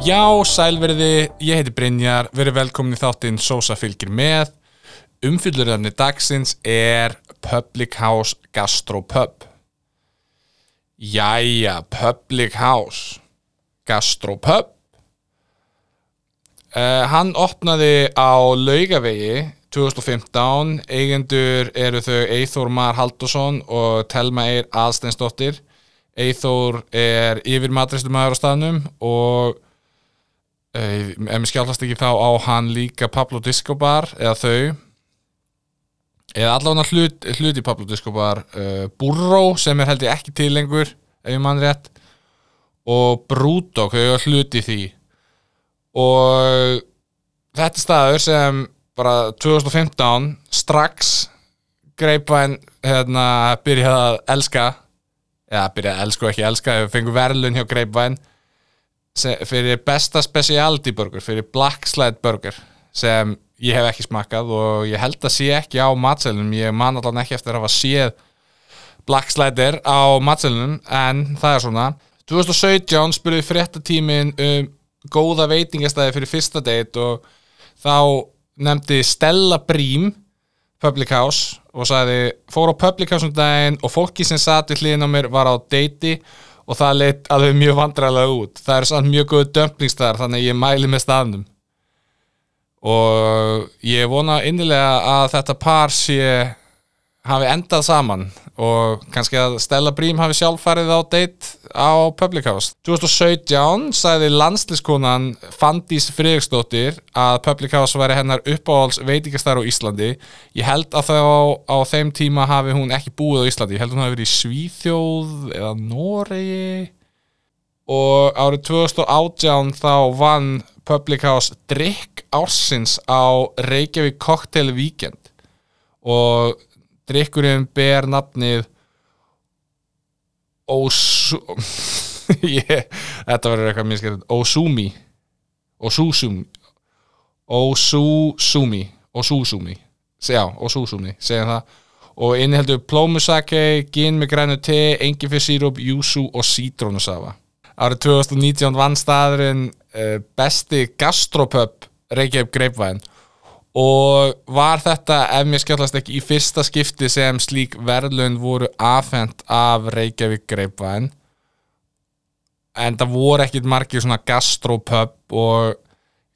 Já, sælverði, ég heiti Brynjar, verið velkomin í þáttinn Sosa fylgir með. Umfyllurðarni dagsins er Public House Gastropub. Jæja, Public House Gastropub. Uh, hann opnaði á laugavegi 2015, eigendur eru þau Eithor Mar Haldursson og Telma Eir Aðsteinsdóttir. Eithor er yfir matristumæður á staðnum og ef mér skjálfast ekki þá á hann líka Pablo Disco Bar eða þau. Eða allavega hlut, hlut í Pablo Disco Bar uh, Burro sem er held ég ekki til lengur ef ég mann rétt. Og Brúdog, þau eru hlut í því. Og þetta staður sem bara 2015 strax greipvæn hérna byrjaði að elska. Eða byrjaði að elska og ekki elska við fengum verðlun hjá greipvæn fyrir besta specialty burger fyrir Black Slide burger sem ég hef ekki smakkað og ég held að sé ekki á matselunum ég man allan ekki eftir að hafa séð Black Slider á matselunum en það er svona. 2017 spurði fréttatímin um góða veitingastæði fyrir fyrsta date og þá nefndi Stella Brím Public House og sagði fór á Public House um daginn og fólki sem satt við hliðin á mér var á deiti og það leitt alveg mjög vandræðilega út. Það er sann mjög góðu dömplingstar þannig ég mæli með staðnum. Og ég vona innilega að þetta par sé hafi endað saman og kannski að Stella Brím hafi sjálf farið á date á Public House. 2017 sagði landslískonan Fandís Friðriksdóttir að Public House væri hennar uppáhalds veitingastar á Íslandi. Ég held að þá á þeim tíma hafi hún ekki búið á Íslandi. Ég held að hún hafi verið í Svíþjóð eða Noregi. Og árið 2018 þá vann Public House drikk ársins á Reykjavík Cocktail Weekend. Og drikkurinn ber nafnið Osu yeah, þetta verður eitthvað mjög skemmt Osumi. Osusumi. Osusumi. Osusumi. Já, Osusumi, segja það. Og inniheldur plómusake, gin með grænu te, engifirsírup, júsú og sítrónusafa. Árið 2019 vann staðurinn uh, besti gastropub Reykjavík Greipvæn og var þetta ef mér skjálfast ekki í fyrsta skipti sem slík verðlun voru afhengt af Reykjavík Greipvæn en það voru ekkit margir svona gastropub og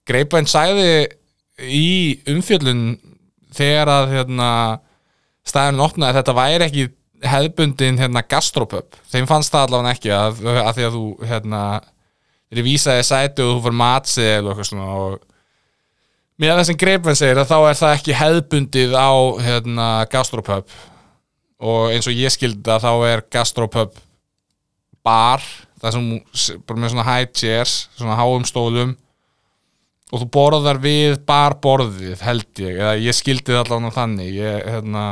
Greipvæn sæði í umfjöldun þegar að hérna, staðurinn opnaði þetta væri ekki hefðbundin hérna, gastropub. Þeim fannst það allavega ekki að, að því að þú hérna, þeir vísaði sæti og þú fyrir matsi eða eitthvað svona og mér það sem Greipvenn segir að þá er það ekki hefðbundið á hérna, gastropub. Og eins og ég skildi að þá er gastropub bar það sem bara með svona high chairs svona háum stólum. Og þú borðar við barborðið held ég, eða ég skildi það allavega þannig. Ég hérna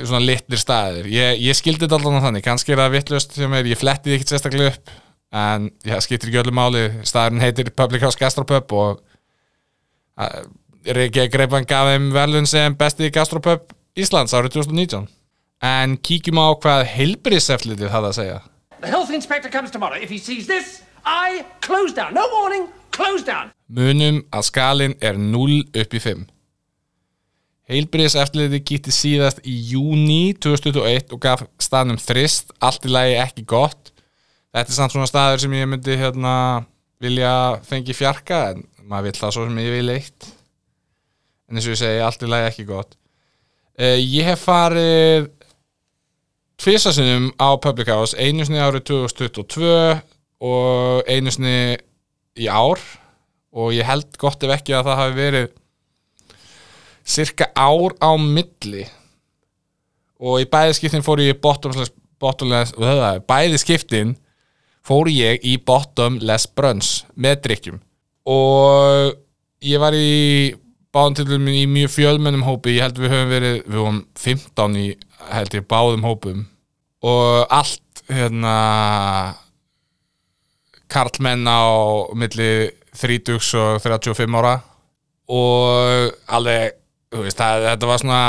svona litlir staðir. Ég, ég skildi þetta allavega þannig, kannski er það vittlust sem er, ég flettið ekkert sérstaklega upp en ég skiptir ekki öllu máli staðurinn heitir Public House Gastropub og Riki Greipan gaf þeim verðlun sem besti Gastropub Íslands árið 2019 en kíkjum á hvað heilbríðseflitið hafði að segja The health inspector comes tomorrow. If he sees this, I close down. No warning, close down. munum að skalin er 0 upp í 5 Heilbriðseftliti kýtti síðast í júni 2021 og gaf staðnum þrist, allt í lagi ekki gott. Þetta er samt svona staður sem ég myndi hérna vilja fengi fjarka, en maður vill það svo sem ég vil eitt. En eins og ég segi, allt í lagi ekki gott. Uh, ég hef farið tvisasunum á Public House, einu sinni árið 2022 og einu sinni í ár og ég held gott ef ekki að það hafi verið cirka ár á milli og í bæði skiptin fór ég bottomless, bæði skiptin fór ég í bottomless brunch með drikkjum og ég var í báðum í mjög fjölmennum hópi ég held við höfum verið, við höfum 15 í held ég báðum hópum. Og allt hérna karlmenn á milli 30 og 35 ára. Og alveg veist, það, þetta var svona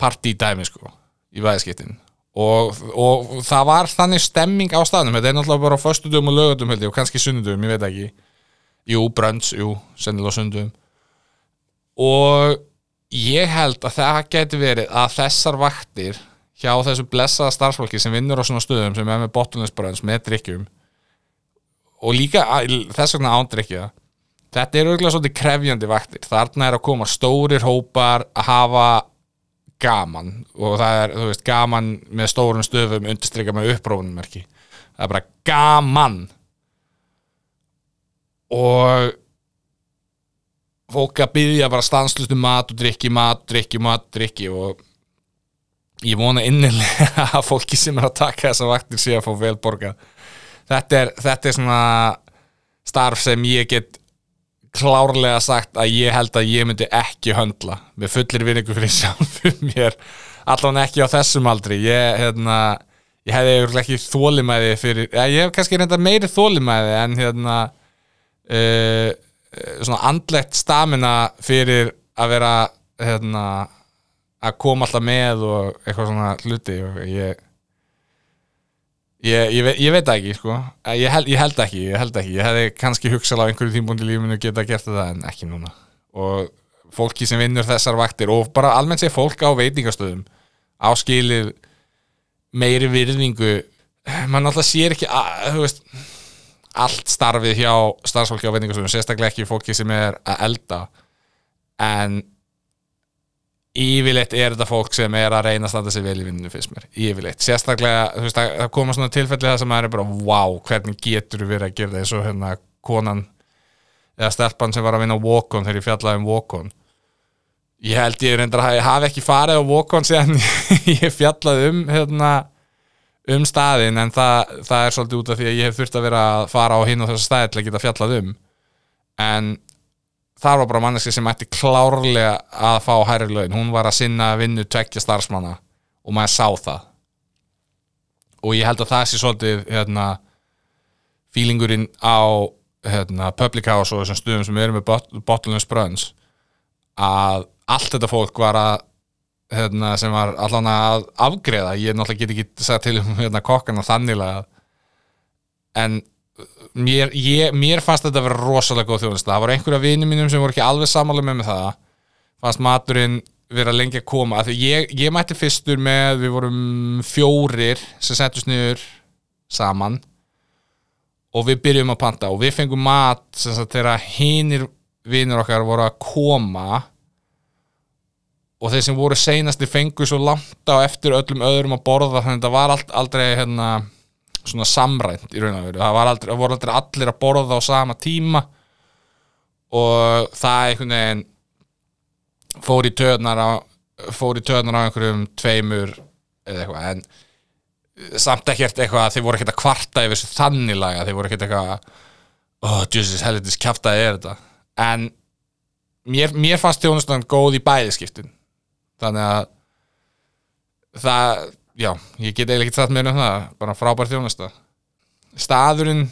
partydæmi sko í væðskiptin og, og það var þannig stemming á staðnum. Þetta er náttúrulega bara á föstudum og ég og kannski sunnudum, ég veit ekki. Jú, brönds, jú, sennilega sundum og ég held að það geti verið að þessar vaktir hjá þessu blessaða starfsfólki sem vinnur á svona stöðum sem er með bottunlegsbrönds með drikkjum og líka þess vegna ándrykja þetta er auðvitað svolítið krefjandi vaktir. Þarna er að koma stórir hópar að hafa gaman og það er, þú veist, gaman með stórum stöfum undirstrykja með upprófunummerki það er bara gaman. Og fólk að byggja bara stanslust um mat og drikki, mat, drikki, mat, drikki og ég vona innilega að fólki sem er að taka þessa vaktir sé að fá vel borgað. Þetta er, þetta er svona starf sem ég get klárlega sagt að ég held að ég myndi ekki höndla. Með fullir vinningu fyrir sjálfum mér. Allan ekki á þessum aldri. Ég, hérna, ég hefði örugglega ekki þólimæði fyrir, ég hef kannski reynda meiri þólimæði en hérna uh, svona andlegt stamina fyrir að vera hérna að koma alltaf með og eitthvað svona hluti. Og ég Ég, ég, ég veit ekki sko. Ég held, ég held ekki, ég held ekki. Ég hefði kannski hugsað á einhverju tímpúndi í lífinu geta gert það en ekki núna. Og fólki sem vinnur þessar vaktir og bara almennt sé fólk á veitingastöðum á skilið meiri virðingu. Mann alltaf sér ekki að, veist allt starfið hjá starfsfólki á veitingastöðum sérstaklega ekki fólki sem er að elda. En yfirleitt er þetta fólk sem er að reyna að standa sig vel í vinninu fyrst mér, yfirleitt. Sérstaklega, þú veist, það koma svona tilfelli það sem maður er bara, wow, hvernig getur verið að gera það? Eins og hérna konan eða stelpan sem var að vinna á Walk-On þegar ég fjallaði um Walk-On. Ég held ég reyndar að ég hafi ekki farið á Walk-On síðan ég fjallaði um hérna um staðin en það, það er svolítið út af því að ég hef þurft að vera að fara á hinn og þessa staði til að geta fjallað um. En þar var bara manneski sem ætti klárlega að fá hærri laun. Hún var að sinna vinnu tveggja starfsmanna og maður sá það. Og ég held að það sé svolítið hérna feelingurinn á hérna, public house og þessum stuðum sem eru með bot bottleness brunns að allt þetta fólk var að hérna, sem var allan að afgreða ég náttúrulega get ekki sagt til um hérna, kokkana þannilega en mér, ég, mér fannst þetta að vera rosalega góð þjónust það voru einhverja vinið mínum sem voru ekki alveg sammála með mig það. Fannst maturinn vera lengi að koma. Því ég, ég mætti fyrstur með við vorum fjórir sem settust niður saman. Og við byrjum að panta og við fengum mat sem sagt þegar hinir vinir okkar voru að koma. Og þeir sem voru seinasti fengu svo langt á eftir öllum öðrum að borða þannig að þetta var aldrei hérna, svona samrænt í raun og veru. Það, aldrei, voru aldrei allir að borða á sama tíma og það einhvern veginn fór í töðnar á fór í töðnar á einhverjum tveimur eða eitthvað en samt ekkert eitthvað að þeir voru ekkert að kvarta yfir þessu þannig laga, þeir voru ekkert eitthvað oh, Jesus, helvitis kjaftaði er þetta? En mér, mér fannst þjónustan góð í bæðiskiptin þannig að það, já, ég get eiginlega ekki satt meira um það, bara frábær þjónusta. Staðurinn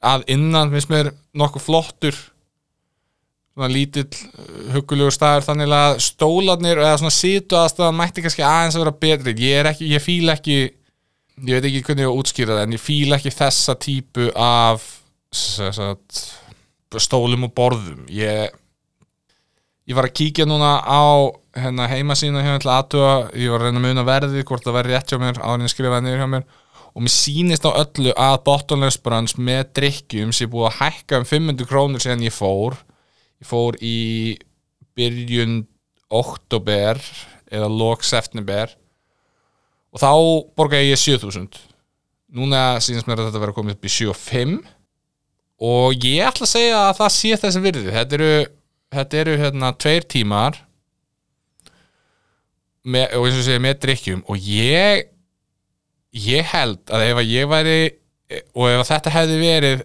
að innan finnst mér nokkuð flottur. Svona lítill uh, huggulegur staður þannig að stólarnir eða svona situ aðstæðan mætti kannski aðeins að vera betri. Ég er ekki, ég fíl ekki ég veit ekki hvernig ég á útskýra það en ég fíl ekki þessa típu af sagt, stólum og borðum. Ég ég var að kíkja núna á hérna, heimasína hjá aðtuga ég var að reyna að muna verðið hvort það verði rétt hjá mér áður en ég skrifaði niður hjá mér. Og mér sýnist á öllu að bottomless brunch með drikkjum sé búið að hækka um 500 krónur síðan ég fór. Ég fór í byrjun oktober eða lok september. Og þá borgaði ég 7000 núna sýnist mér að þetta verið að koma upp í 75 og ég ætla að segja að það sé þessi virði. Þetta eru, þetta eru hérna tveir tímar með, og eins og segja með drikkjum og ég ég held að ef að ég væri og ef að þetta hefði verið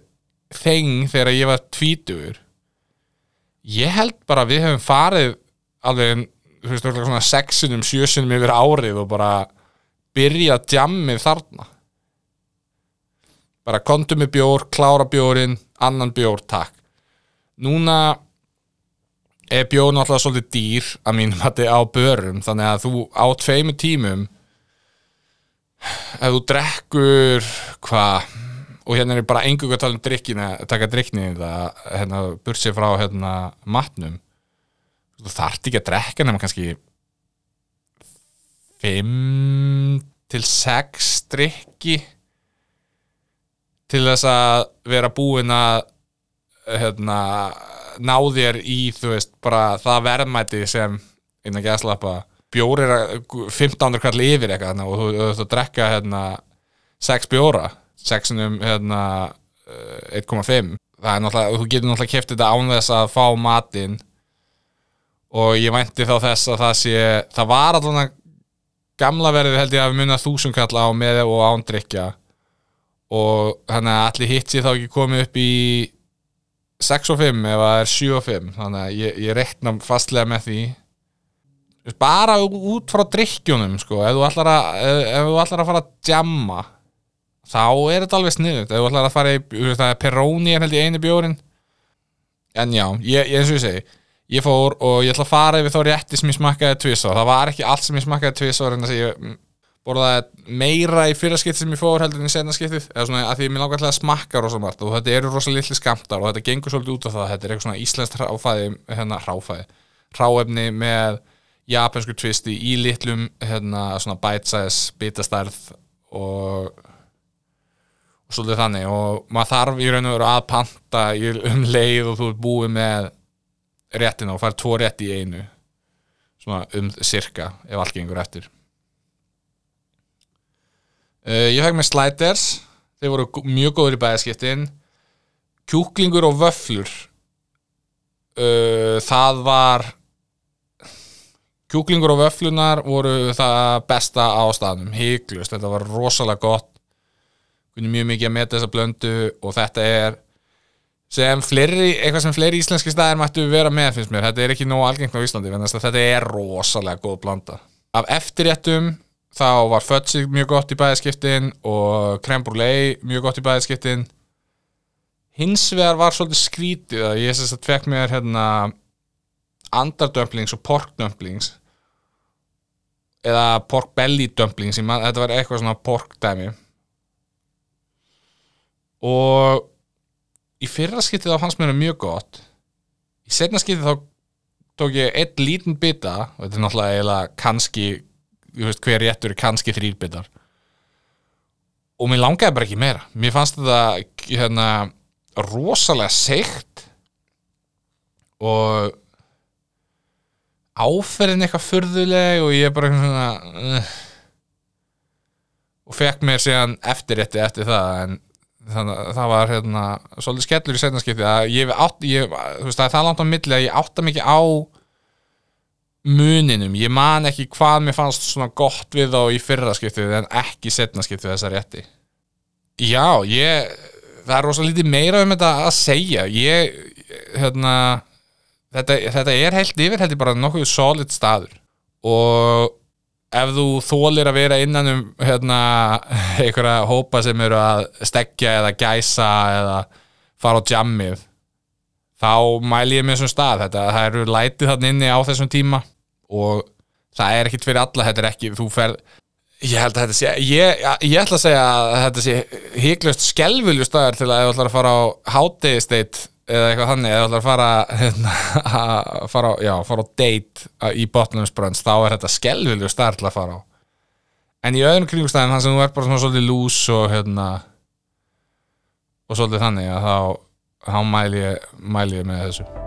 þeng þegar ég var tvítugur ég held bara að við hefum farið alveg svona sexunum, sjösunum yfir árið og bara byrja djammið þarna. Bara kontum með bjór, klára bjórin annan bjór, takk. Núna er bjór náttúrulega svolítið dýr að mínum að þetta á börum þannig að þú á tveimu tímum ef þú drekkur hvað og hérna er bara engung að tala um drikkina taka drikkni hérna, bursið frá hérna, matnum þú þarft ekki að drekka nema kannski 5 til 6 drikki til þess að vera búin að hérna, ná þér í þú veist, bara það verðmæti sem innan gæðslappa bjór að 1500 kall yfir eitthvað og þú ert að drekka hérna, 6 bjóra 6 um hérna, eh, 1,5 það er náttúrulega, þú getur náttúrulega keft þetta án þess að fá matinn. Og ég vænti þá þess að það sé það var allavega gamla verðið held ég að við munna þúsund kall á með og ándrykja og þannig að allir hitt sér þá ekki komið upp í 6 og 5 ef það er 7 og 5 þannig að ég, ég rekna fastlega með því. Bara út frá drikkjunum sko, ef þú ætlar að, ef, þú ætlar að fara að jamma þá er þetta alveg sniðut ef þú ætlar að fara í, er Peroni er held ég einu bjórin. En já, ég, eins og ég segi ég fór og ég ætla að fara yfir þá rétti sem ég smakkaði tvisvar, það var ekki allt sem ég smakkaði tvisvar en þess að ég borðaði meira í fyrra skipti sem ég fór heldur en í setna skiptið, eða svona að því mér langar til að smakka rosa margt og þetta eru rosa litli skamtar og þetta gengur svolítið út af það, þetta er eitthvað svona íslenskt hráfæði, hérna hráfæði. Hráefni með japansku tvisti í litlum hérna svona bite-size bitastærð og, og svolítið þannig. Og maður þarf í raun og veru að panta um leið og þú ert búið með réttina og fær tvo rétti í einu svona um cirka ef allt gengur eftir uh, ég fekk með sliders. Þeir voru mjög góður í bæðaskiptin kjúklingur og vöflur uh, það var kjúklingur og vöflunar voru það besta á staðnum, hygglust þetta var rosalega gott. Kunni mjög mikið að meta þessa blöndu og þetta er sem fleiri, eitthvað sem fleiri íslenski staðir mættu vera með finnst mér, þetta er ekki nóg algengt á Íslandi, þetta er rosalega góð blanda. Af eftirréttum þá var fötsig mjög gott í bæðaskiptin og creme brulee mjög gott í bæðaskiptin hins vegar var svolítið skrítið að ég sérst að fekk mér hérna andardömplings og porkdömplings eða pork belly dumplings ég man, þetta var eitthvað svona pork dæmi. Og í fyrra skiptið þá fannst mér það mjög gott. Í setna skiptið þá tók ég einn lítinn bita og þetta er náttúrulega kannski veist hver réttur er kannski þrýr bitar og mér langaði bara ekki meira. Mér fannst þetta hérna rosalega seikt og áferðin eitthvað furðuleg og ég bara svona uh, og fekk mér síðan eftirrétti eftir það en þannig að það var hérna svolítið skellur í setnaskipti að ég átt, ég, veist það er það langt á milli að ég átta mikið á muninum, ég man ekki hvað mér fannst svona gott við þá í fyrra skiptið en ekki setna skiptið þessa rétti. Já, ég það er rosa lítið meira um þetta að segja. Ég, hérna þetta, þetta er heilt yfir held ég bara nokkuð solid staður. Og ef þú þólir að vera innan um hérna, einhverja hópa sem eru að stekja eða gæsa eða fara á jammið þá mæli ég með þessum stað. Þetta, það eru lætið þarna inni á þessum tíma og það er ekkit fyrir alla þetta er ekki, þú ferð ég held að þetta sé, ég, ég ætla að segja að þetta sé hygglust skelvilju staðar til að ef þú ætlar að fara á háttegisteit eða eitthvað þannig, eða þú ætlar að fara hérna, að fara á, já, fara á date í botnumsbrönds, þá er þetta skelvilju staðar til að fara á. En í öðrum kringustæðin, þannig sem þú ert bara svona svolítið lús og hérna og svolítið þannig að þá, þá mæli ég, mæli ég með þessu